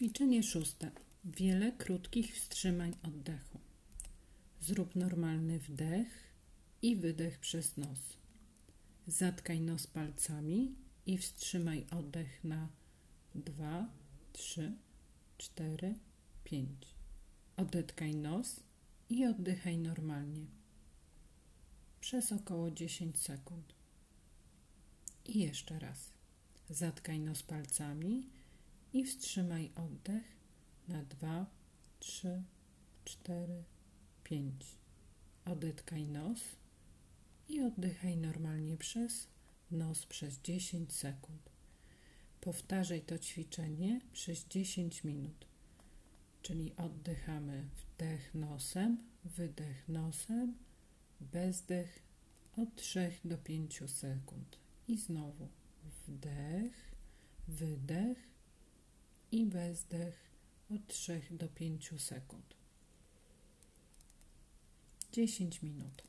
Ćwiczenie szóste. Wiele krótkich wstrzymań oddechu. Zrób normalny wdech i wydech przez nos. Zatkaj nos palcami i wstrzymaj oddech na 2, 3, 4, 5. Odetkaj nos i oddychaj normalnie przez około 10 sekund. I jeszcze raz. Zatkaj nos palcami i wstrzymaj oddech na 2, 3, 4, 5. Odetkaj nos i oddychaj normalnie przez nos przez 10 sekund. Powtarzaj to ćwiczenie przez 10 minut. Czyli oddychamy wdech nosem, wydech nosem, bezdech od 3 do 5 sekund. I znowu wdech, wydech i bezdech od 3 do 5 sekund. 10 minut.